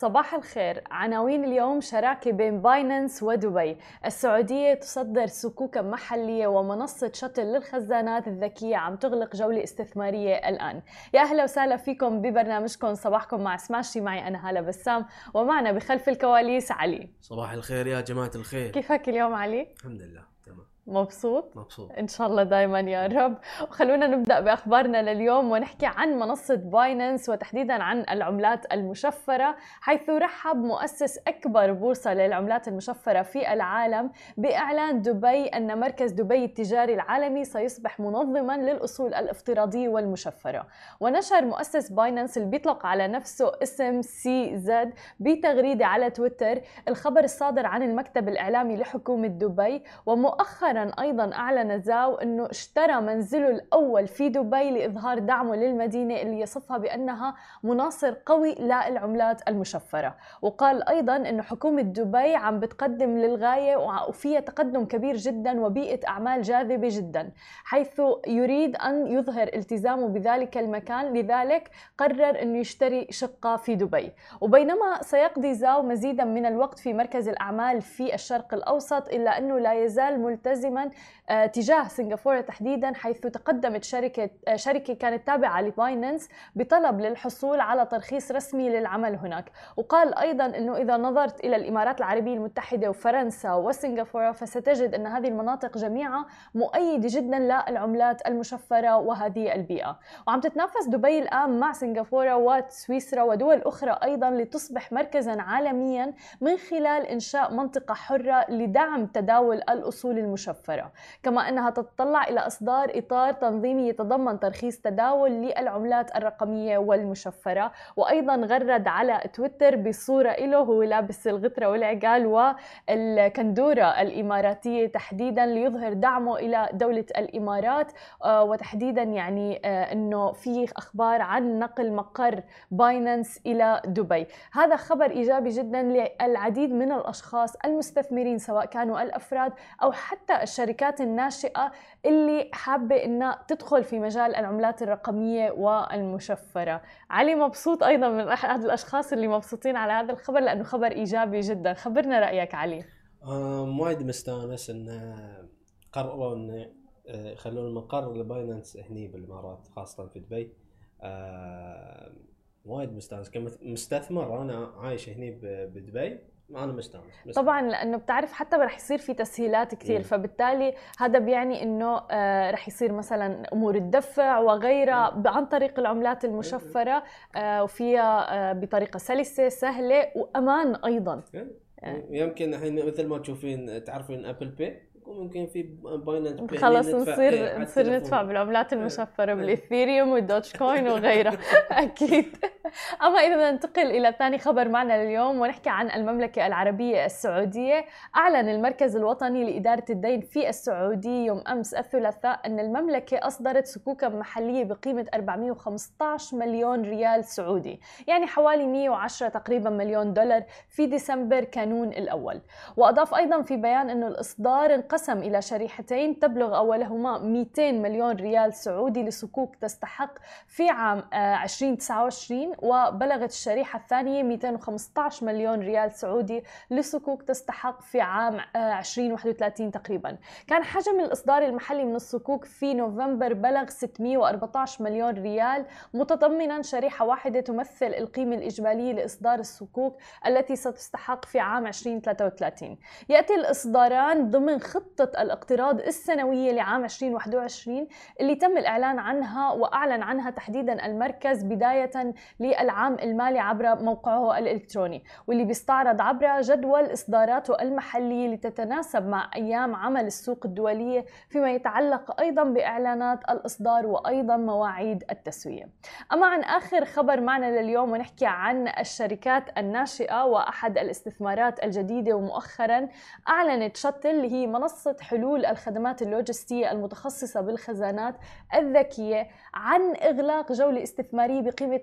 صباح الخير. عناوين اليوم شراكة بين بايننس ودبي. السعودية تصدر سكوكا محلية ومنصة شتل للخزانات الذكية عم تغلق جولة استثمارية الآن. يا أهلا وسهلا فيكم ببرنامجكم. صباحكم مع سماشي معي أنا هالة بسام. ومعنا بخلف الكواليس علي. صباح الخير يا جماعة الخير. كيفك اليوم علي؟ الحمد لله. مبسوط؟ مبسوط. إن شاء الله دائما يا رب. وخلونا نبدأ بأخبارنا لليوم ونحكي عن منصة بايننس وتحديدا عن العملات المشفرة حيث رحب مؤسس أكبر بورصة للعملات المشفرة في العالم بإعلان دبي أن مركز دبي التجاري العالمي سيصبح منظما للأصول الافتراضية والمشفرة. ونشر مؤسس بايننس اللي بيطلق على نفسه اسم سي زد بتغريدة على تويتر الخبر الصادر عن المكتب الإعلامي لحكومة دبي ومؤخرا أيضا أعلن زاو إنه اشترى منزله الأول في دبي لإظهار دعمه للمدينة اللي يصفها بأنها مناصر قوي للعملات المشفرة، وقال أيضا انه حكومة دبي عم بتقدم للغاية وفيها تقدم كبير جدا وبيئة أعمال جاذبة جدا، حيث يريد أن يظهر التزامه بذلك المكان، لذلك قرر إنه يشتري شقة في دبي، وبينما سيقضي زاو مزيدا من الوقت في مركز الأعمال في الشرق الأوسط إلا إنه لا يزال ملتزم ملتزما تجاه سنغافورة تحديدا حيث تقدمت شركة شركة كانت تابعة لبايننس بطلب للحصول على ترخيص رسمي للعمل هناك. وقال أيضا أنه إذا نظرت إلى الإمارات العربية المتحدة وفرنسا وسنغافورة فستجد أن هذه المناطق جميعها مؤيدة جدا للعملات المشفرة وهذه البيئة. وعم تتنافس دبي الآن مع سنغافورة وسويسرا ودول أخرى أيضا لتصبح مركزا عالميا من خلال إنشاء منطقة حرة لدعم تداول الأصول المشفرة. كما أنها تتطلع إلى إصدار إطار تنظيمي يتضمن ترخيص تداول للعملات الرقمية والمشفرة وأيضا غرد على تويتر بصورة له هو لابس الغترة والعقال والكندورة الإماراتية تحديدا ليظهر دعمه إلى دولة الإمارات. وتحديدا يعني أنه في أخبار عن نقل مقر بايننس إلى دبي. هذا خبر إيجابي جدا للعديد من الأشخاص المستثمرين سواء كانوا الأفراد أو حتى الشركات الناشئة اللي حابة إنها تدخل في مجال العملات الرقمية والمشفرة. علي مبسوط أيضا من أحد الأشخاص اللي مبسوطين على هذا الخبر لأنه خبر إيجابي جدا. خبرنا رأيك علي. وايد مستانس إن قرروا إن يخلون المقر لباينانس هني بالإمارات خاصة في دبي. آه وايد مستانس. كمستثمر أنا عايش هني بدبي. أنا مستانس طبعا لأنه بتعرف حتى رح يصير في تسهيلات كثير. فبالتالي هذا بيعني إنه آه رح يصير مثلا أمور الدفع وغيرها. عن طريق العملات المشفرة آه وفيها آه بطريقة سلسة سهلة وأمان أيضا. يمكن الحين مثل ما تشوفين تعرفين ابل باي ممكن في باينانس خلص نصير نصير ندفع بالعملات المشفرة بالإثيريوم والدوتش كوين وغيرها. أكيد. اما إذا ننتقل إلى ثاني خبر معنا لليوم ونحكي عن المملكة العربية السعودية. أعلن المركز الوطني لإدارة الدين في السعوديه يوم أمس الثلاثاء أن المملكة أصدرت سكوكا محلية بقيمة 415 مليون ريال سعودي يعني حوالي 110 تقريبا مليون دولار في ديسمبر كانون الأول. وأضاف أيضا في بيان انه الإصدار انقسم إلى شريحتين تبلغ أولهما 200 مليون ريال سعودي لصكوك تستحق في عام 2029 وبلغت الشريحة الثانية 215 مليون ريال سعودي لصكوك تستحق في عام 2031 تقريبا. كان حجم الإصدار المحلي من الصكوك في نوفمبر بلغ 614 مليون ريال متضمنا شريحة واحدة تمثل القيمة الإجمالية لإصدار الصكوك التي ستستحق في عام 2033 يأتي الإصداران ضمن خطة الاقتراض السنوية لعام 2021 اللي تم الإعلان عنها وأعلن عنها تحديدا المركز بداية للعام المالي عبر موقعه الإلكتروني واللي بيستعرض عبر جدول إصداراته المحلية لتتناسب مع أيام عمل السوق الدولية فيما يتعلق أيضا بإعلانات الإصدار وأيضا مواعيد التسوية. أما عن آخر خبر معنا لليوم ونحكي عن الشركات الناشئة وأحد الاستثمارات الجديدة ومؤخرا أعلنت شتل اللي هي منصة حلول الخدمات اللوجستية المتخصصة بالخزانات الذكية عن إغلاق جولة استثمارية بقيمة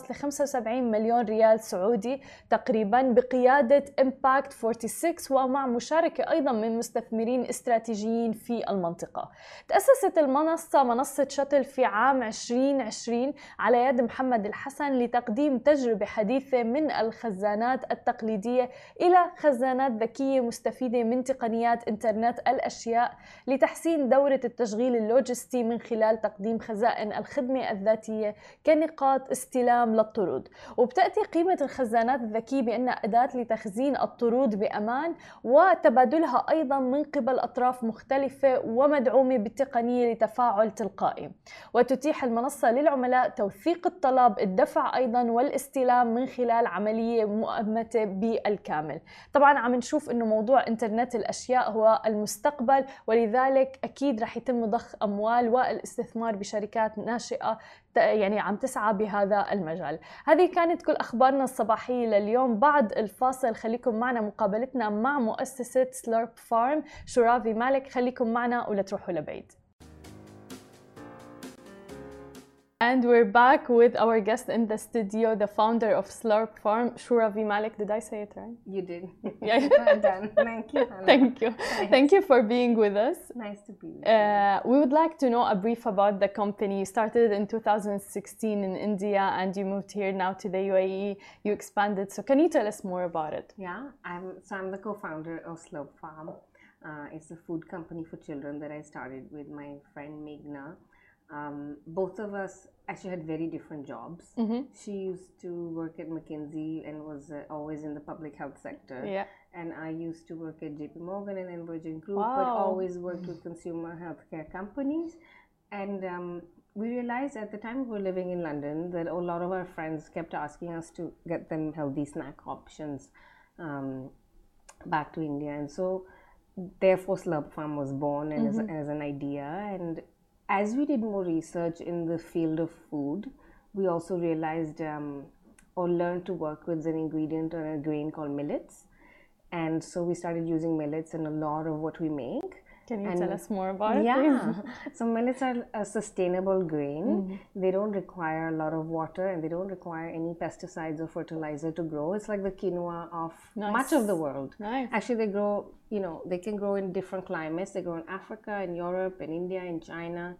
1.75 مليون ريال سعودي تقريبا بقيادة امباكت 46 ومع مشاركة أيضا من مستثمرين استراتيجيين في المنطقة. تأسست المنصة منصة شتل في عام 2020 على يد محمد الحسن لتقديم تجربة حديثة من الخزانات التقليدية إلى خزانات ذكية مستفيدة من تقنيات إنترنت الأشياء لتحسين دورة التشغيل اللوجستي من خلال تقديم خزائن الخدمة الذاتية كنقاط استلام للطرود وبتأتي قيمة الخزانات الذكية بأنها أداة لتخزين الطرود بأمان وتبادلها أيضا من قبل أطراف مختلفة ومدعومة بالتقنية لتفاعل تلقائي. وتتيح المنصة للعملاء توثيق الطلب الدفع أيضا والاستلام من خلال عملية مؤمتة بالكامل. طبعا عم نشوف أنه موضوع إنترنت الأشياء هو المستقبل ولذلك أكيد رح يتم ضخ أموال والاستثمار بشركات ناشئة يعني عم تسعى بهذا المجال. هذه كانت كل أخبارنا الصباحية لليوم. بعد الفاصل خليكم معنا مقابلتنا مع مؤسسة سلورب فارم شرافي مالك خليكم معنا ولا تروحوا لبعيد. And we're back with our guest in the studio, the founder of Slurp Farm, Shauravi Malik. Did I say it right? You did. Yeah. well done. Thank you. Hannah. Thank you. Thank you for being with us. Nice to be with Uh, we would like to know a brief about the company. You started in 2016 in India and you moved here now to the UAE. You expanded. So, can you tell us more about it? Yeah, I'm so I'm the co-founder of Slurp Farm. Uh, it's a food company for children that I started with my friend Meghna. Um, both of us actually had very different jobs. She used to work at McKinsey and was uh, always in the public health sector. Yeah. And I used to work at JP Morgan and then Virgin Group, but always worked with consumer healthcare companies. And um, we realized at the time we were living in London that a lot of our friends kept asking us to get them healthy snack options um, back to India. And so, therefore, Slurp Farm was born and as, as an idea. And as we did more research in the field of food, we also realized um, or learned to work with an ingredient or a grain called millets. And so we started using millets in a lot of what we make. Can you And- tell us more about it? Yeah. so millets are a sustainable grain. They don't require a lot of water and they don't require any pesticides or fertilizer to grow. It's like the quinoa of much of the world. Nice. Actually, they grow, you know, they can grow in different climates. They grow in Africa, in Europe, in India, in China.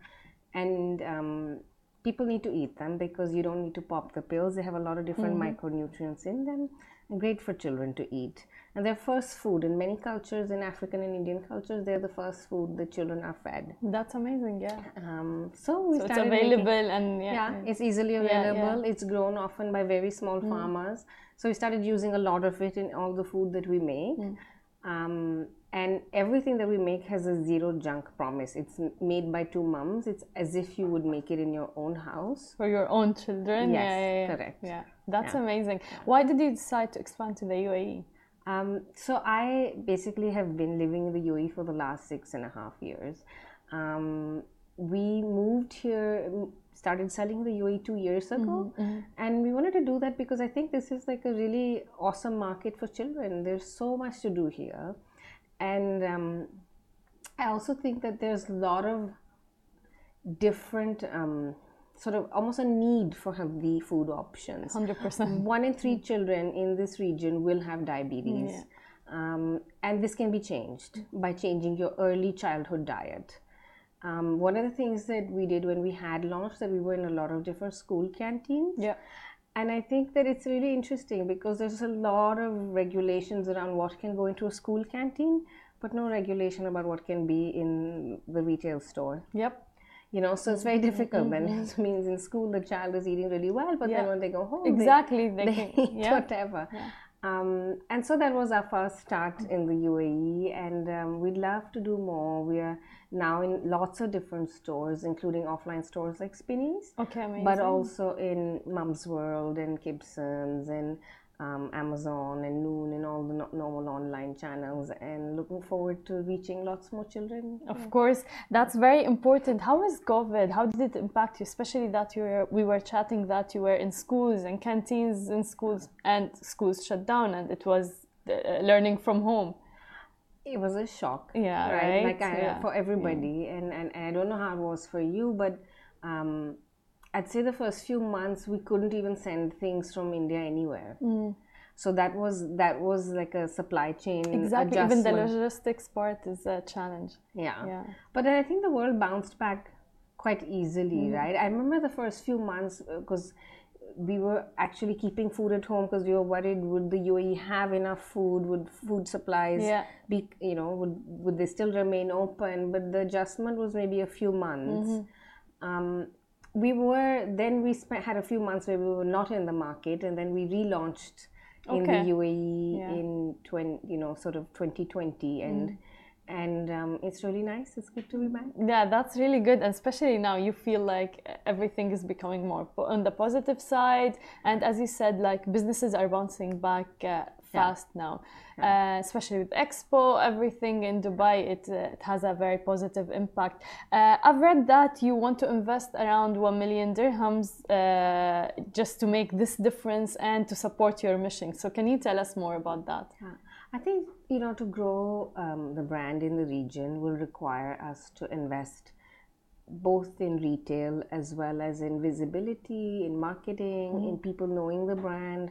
And um, people need to eat them because you don't need to pop the pills. They have a lot of different micronutrients in them great for children to eat. And they're first food in many cultures, in African and Indian cultures, they're the first food the children are fed. That's amazing, yeah. Um, so we So it's started making- available and yeah. yeah, it's easily yeah. available. It's grown often by very small farmers. So we started using a lot of it in all the food that we make. Um, and everything that we make has a zero junk promise. It's made by two mums. It's as if you would make it in your own house. For your own children? Yes, yeah, yeah, yeah. correct. Yeah, that's amazing. Why did you decide to expand to the? UAE? Um, so I basically have been living in the UAE for the last six and a half years. Um, we moved here, started selling the UAE two years ago, and we wanted to do that because I think this is like a really awesome market for children. There's so much to do here, and um, I also think that there's a lot of different um, sort of almost a need for healthy food options 100%. one in three children in this region will have diabetes. Um, and this can be changed by changing your early childhood diet. Um, one of the things that we did when we had launched that we were in a lot of different school canteens. Yeah. And I think that it's really interesting because there's a lot of regulations around what can go into a school canteen, but no regulation about what can be in the retail store Yep. you know so it's very difficult mm-hmm. then it means in school the child is eating really well but Yeah. then when they go home Exactly. They, they, can, eat yeah. whatever um, and so that was our first start in the UAE and um, we'd love to do more we are now in lots of different stores including offline stores like Spinneys Okay, amazing. but also in Mumzworld and Kibsons and um, Amazon and Noon and all the no- normal online channels and looking forward to reaching lots more children Of course, that's very important. How is COVID? How did it impact you? Especially that you were, we were chatting that you were in schools and canteens in schools and schools shut down and it was uh, learning from home. it was a shock Yeah, right, like? I, Yeah. for everybody and, and and i don't know how it was for you but um I'd say the first few months we couldn't even send things from India anywhere. Mm. So that was that was like a supply chain Exactly. Even the adjustment. logistics part is a challenge. yeah. Yeah. But then I think the world bounced back quite easily, Mm-hmm. right? I remember the first few months because we were actually keeping food at home because we were worried would the UAE have enough food? Would food supplies Yeah. be, you know, would would they still remain open? But the adjustment was maybe a few months. Mm-hmm. Um, we were then we spent had a few months where we were not in the market, and then we relaunched in Okay. the UAE Yeah. in 20, you know, sort of 2020, and and um, it's really nice. It's good to be back. Yeah, that's really good, and especially now you feel like everything is becoming more on the positive side, and as you said, like businesses are bouncing back uh, fast now, uh, especially with Expo, everything in Dubai, it, uh, it has a very positive impact. Uh, I've read that you want to invest around 1 million dirhams uh, just to make this difference and to support your mission. So, can you tell us more about that? Yeah. I think you know to grow um, the brand in the region will require us to invest both in retail as well as in visibility, in marketing, in people knowing the brand,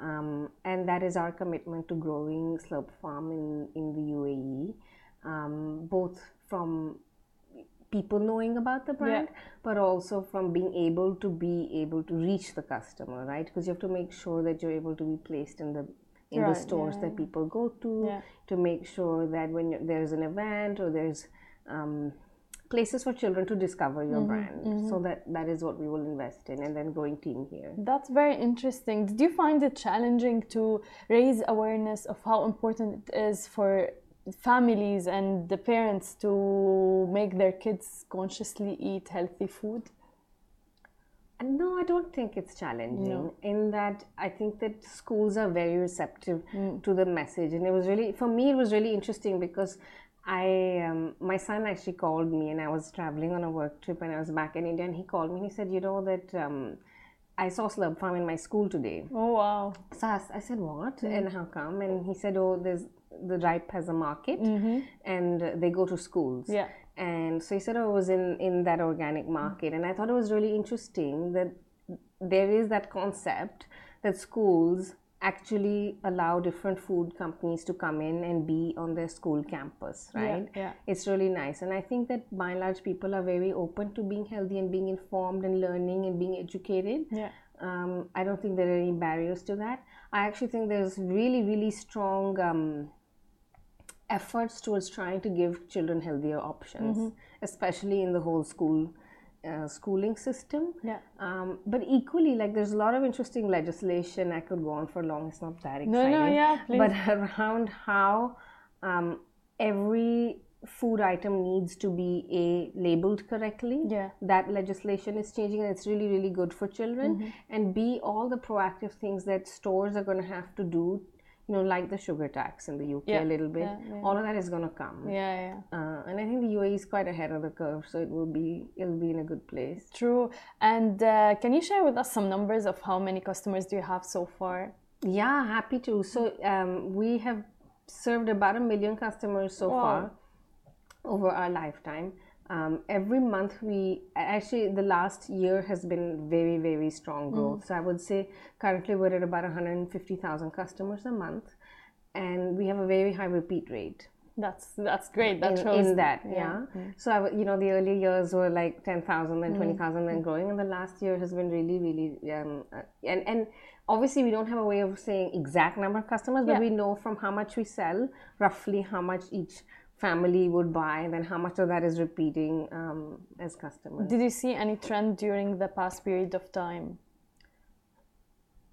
um, and that is our commitment to growing Slurp Farm in in the UAE, um, both from people knowing about the brand but also from being able to be able to reach the customer right? Because you have to make sure that you're able to be placed in the in Right, the stores yeah, that people go to Yeah. to make sure that when there's an event or there's um, places for children to discover your mm-hmm, brand mm-hmm. so that that is what we will invest in and then growing team here That's very interesting. Did you find it challenging to raise awareness of how important it is for families and the parents to make their kids consciously eat healthy food? Uh, no, I don't think it's challenging. In that, I think that schools are very receptive mm. to the message, and it was really for me. It was really interesting because I, um, my son actually called me, and I was traveling on a work trip, and I was back in India, and he called me and he said, "You know that um, I saw Slurp Farm in my school today." Oh wow! So I said, "What? And how come?" And he said, "Oh, there's the Ripe has a market, and uh, they go to schools." Yeah. And so he said, "Oh, I was in in that organic market," and I thought it was really interesting that there is that concept that schools actually allow different food companies to come in and be on their school campus, right? yeah. It's really nice, and I think that by and large people are very open to being healthy and being informed and learning and being educated Yeah. um, I don't think there are any barriers to that. I actually think there's really, really strong um, efforts towards trying to give children healthier options, especially in the whole school uh, schooling system. Yeah. Um, but equally, like there's a lot of interesting legislation. I could go on for long. It's not that exciting. No, no, yeah, please. But around how um, every food item needs to be a labeled correctly Yeah. that legislation is changing and it's really really good for children Mm-hmm. and b all the proactive things that stores are going to have to do you know like the sugar tax in the uk Yeah, a little bit yeah, yeah. all of that is going to come Yeah, yeah. uh, and i think the uae is quite ahead of the curve so it will be it'll be in a good place True. And uh, can you share with us some numbers of how many customers do you have so far? yeah happy to so um, we have served about a million customers so Wow. far over our lifetime um, every month we actually the last year has been very very strong growth. So i would say currently we're at about 150000 customers a month and we have a very high repeat rate. That's that's great. That in, shows in that yeah, so I, you know the early years were like 10000 then 20000 then growing and the last year has been really really um, uh, and and obviously we don't have a way of saying exact number of customers but Yeah. we know from how much we sell roughly how much each family would buy and then how much of that is repeating um, as customers? Did you see any trend during the past period of time?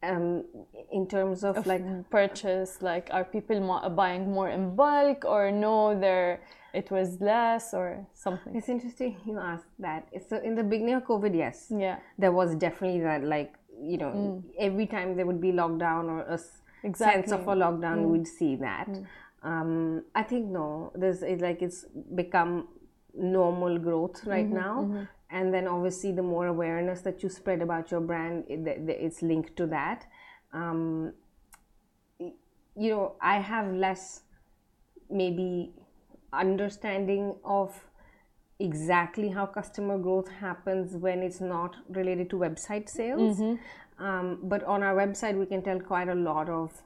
um, in terms of, like purchase like are people mo- buying more in bulk or no there it was less or something? It's interesting you asked that. So in the beginning of covid yes. Yeah. There was definitely that like you know every time there would be lockdown or a s- sense of a lockdown we'd see that um, i think no there's it, like it's become normal growth right now and then obviously the more awareness that you spread about your brand it, it's linked to that um, you know i have less maybe understanding of exactly how customer growth happens when it's not related to website sales. Mm-hmm. Um, but on our website, we can tell quite a lot of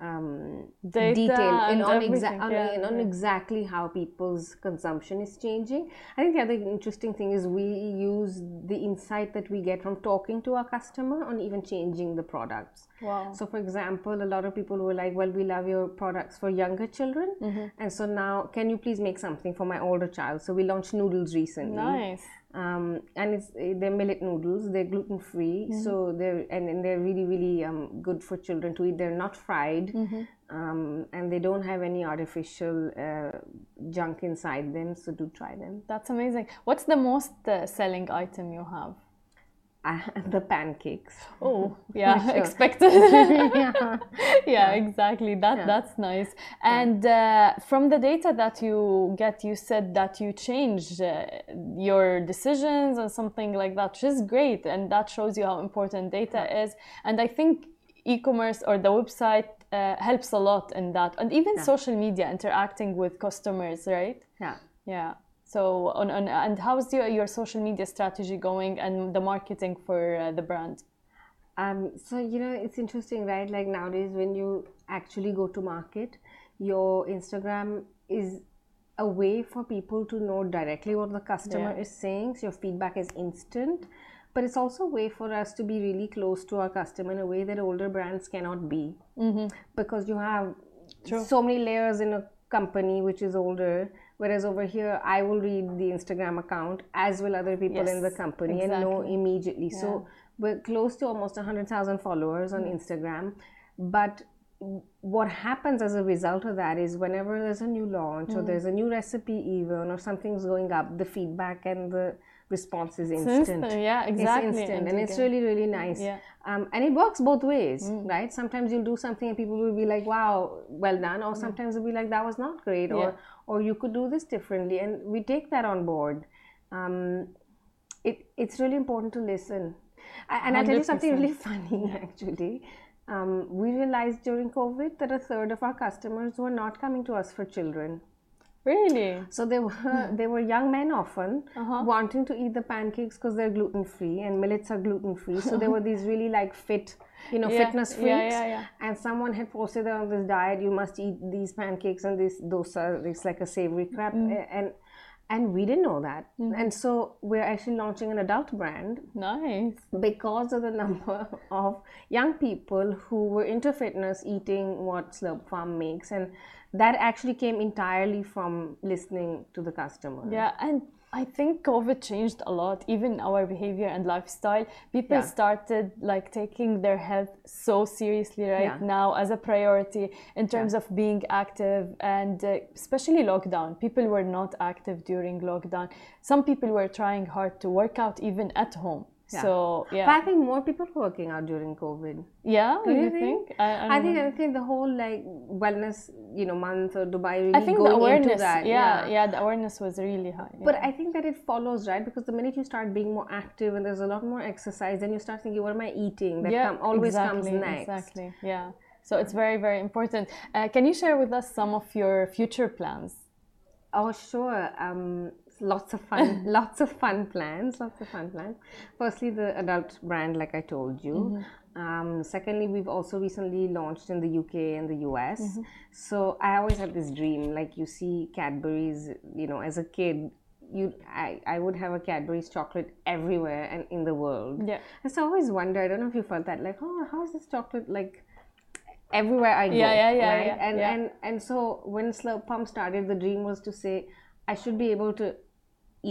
um, Data detail in on, exa- on, yeah, on exactly how people's consumption is changing. I think the other interesting thing is we use the insight that we get from talking to our customer on even changing the products. Wow. So, for example, a lot of people were like, "Well, we love your products for younger children, Mm-hmm. and so now can you please make something for my older child?" So we launched noodles recently Nice. Um, and it's eh, they're millet noodles. They're gluten free, so they're and, and they're really really um, good for children to eat. They're not fried, um, and they don't have any artificial uh, junk inside them. So do try them. That's amazing. What's the most uh, selling item you have? Uh, the pancakes. Oh, yeah, sure. expected. yeah. yeah, exactly. That Yeah. that's nice. And uh, from the data that you get, you said that you changed uh, your decisions and something like that, which is great, and that shows you how important data is. And I think e-commerce or the website uh, helps a lot in that, and even social media interacting with customers, right? yeah. Yeah. So on, on and how's your your social media strategy going and the marketing for uh, the brand? Um, so you know it's interesting, right? Like nowadays, when you actually go to market, your Instagram is a way for people to know directly what the customer Yeah. is saying. So your feedback is instant, but it's also a way for us to be really close to our customer in a way that older brands cannot be, because you have so many layers in a company which is older. Whereas over here, I will read the Instagram account as will other people in the Yes, company and know exactly. immediately. So we're close to almost 100,000 followers on Instagram. But what happens as a result of that is whenever there's a new launch or there's a new recipe, even or something's going up, the feedback and the response is instant. instant, yeah, exactly, It's instant, and it's really, really nice. Yeah. Um, and it works both ways, right? Sometimes you'll do something and people will be like, "Wow, well done," or sometimes they'll be like, "That was not great," Yeah. or you could do this differently, and we take that on board. Um, it it's really important to listen. A- And I'll tell you something really funny actually. Um, we realized during COVID that a third of our customers were not coming to us for children. Really? So they were they were young men often Uh-huh. wanting to eat the pancakes because they're gluten free and millets are gluten free. So they were these really like fit, you know, Yeah, fitness freaks. yeah, yeah. And someone had posted on this diet, you must eat these pancakes and this dosa. It's like a savory crap, Mm. and and we didn't know that. Mm-hmm. And so we're actually launching an adult brand Nice. because of the number of young people who were into fitness eating what Slurp Farm makes and that actually came entirely from listening to the customer. Yeah, and I think COVID changed a lot, even our behavior and lifestyle. People Yeah. started like taking their health so seriously right Yeah. now as a priority in terms of being active and uh, especially lockdown. People were not active during lockdown. Some people were trying hard to work out even at home. Yeah. So But yeah, I think more people were working out during COVID. yeah. Do you you think? think? I, I, I think know. I think the whole like wellness, you know, month or Dubai really I think the awareness. into that. yeah, yeah, the awareness was really high. But. I think that it follows, right? Because the minute you start being more active and there's a lot more exercise, then you start thinking, what am I eating? That come, always comes exactly, next. Exactly. Yeah. So it's very, very important. Uh, can you share with us some of your future plans? Oh, sure. Um, lots of fun, lots of fun plans, lots of fun plans. Firstly, the adult brand, like I told you. Um, secondly, we've also recently launched in the UK and the US. So I always had this dream, like you see Cadbury's, you know, as a kid, you, I, I would have a Cadbury's chocolate everywhere and in the world. Yeah. And so I always wonder, I don't know if you felt that, like, oh, how is this chocolate like everywhere I go? Yeah, yeah, yeah, right? yeah, and, yeah. and and so when Slurp Farm started, the dream was to say, I should be able to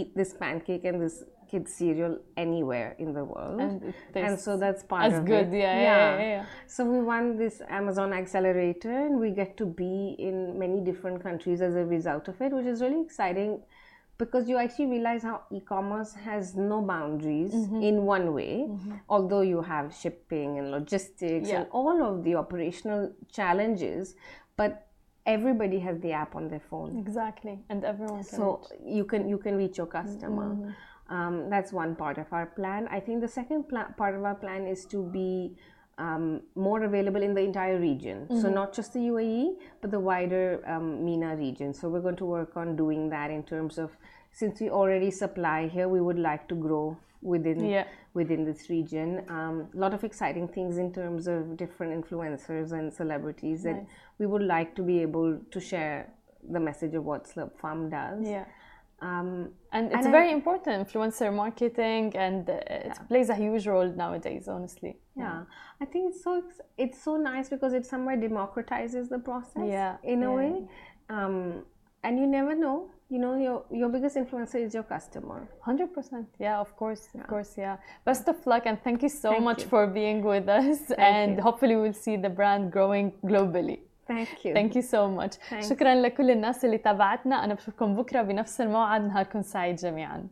eat this pancake and this kid's cereal anywhere in the world. And And so that's part as of good. it. Yeah, yeah, yeah, yeah. So we won this Amazon Accelerator and we get to be in many different countries as a result of it, which is really exciting because you actually realize how e-commerce has no boundaries Mm-hmm. in one way although you have shipping and logistics Yeah. and all of the operational challenges but everybody has the app on their phone Exactly. And everyone so you can you can reach your customer Mm-hmm. um, that's one part of our plan i think the second pla- part of our plan is to be um, more available in the entire region so Mm-hmm. not just the uae but the wider um, MENA region so we're going to work on doing that in terms of since we already supply here, we would like to grow within Yeah. within this region. Um, a lot of exciting things in terms of different influencers and celebrities that we would like to be able to share the message of what Slurp Farm does. Yeah. Um, And it's And I- very important, influencer marketing, and uh, it plays a huge role nowadays, honestly. yeah, I think it's so it's so nice because it somewhere democratizes the process. Yeah, in a yeah. way, um, and you never know You know, your your biggest influencer is your customer. 100%. Yeah, of course. Of course. Yeah. Best of luck and thank you so Thank much you. for being with us. and you. hopefully, we'll see the brand growing globally. Thank you. Thank you so much. Thanks. شكرا لكل الناس اللي تابعتنا أنا بشوفكم بكرة بنفس الموعد نهاركم سعيد جميعا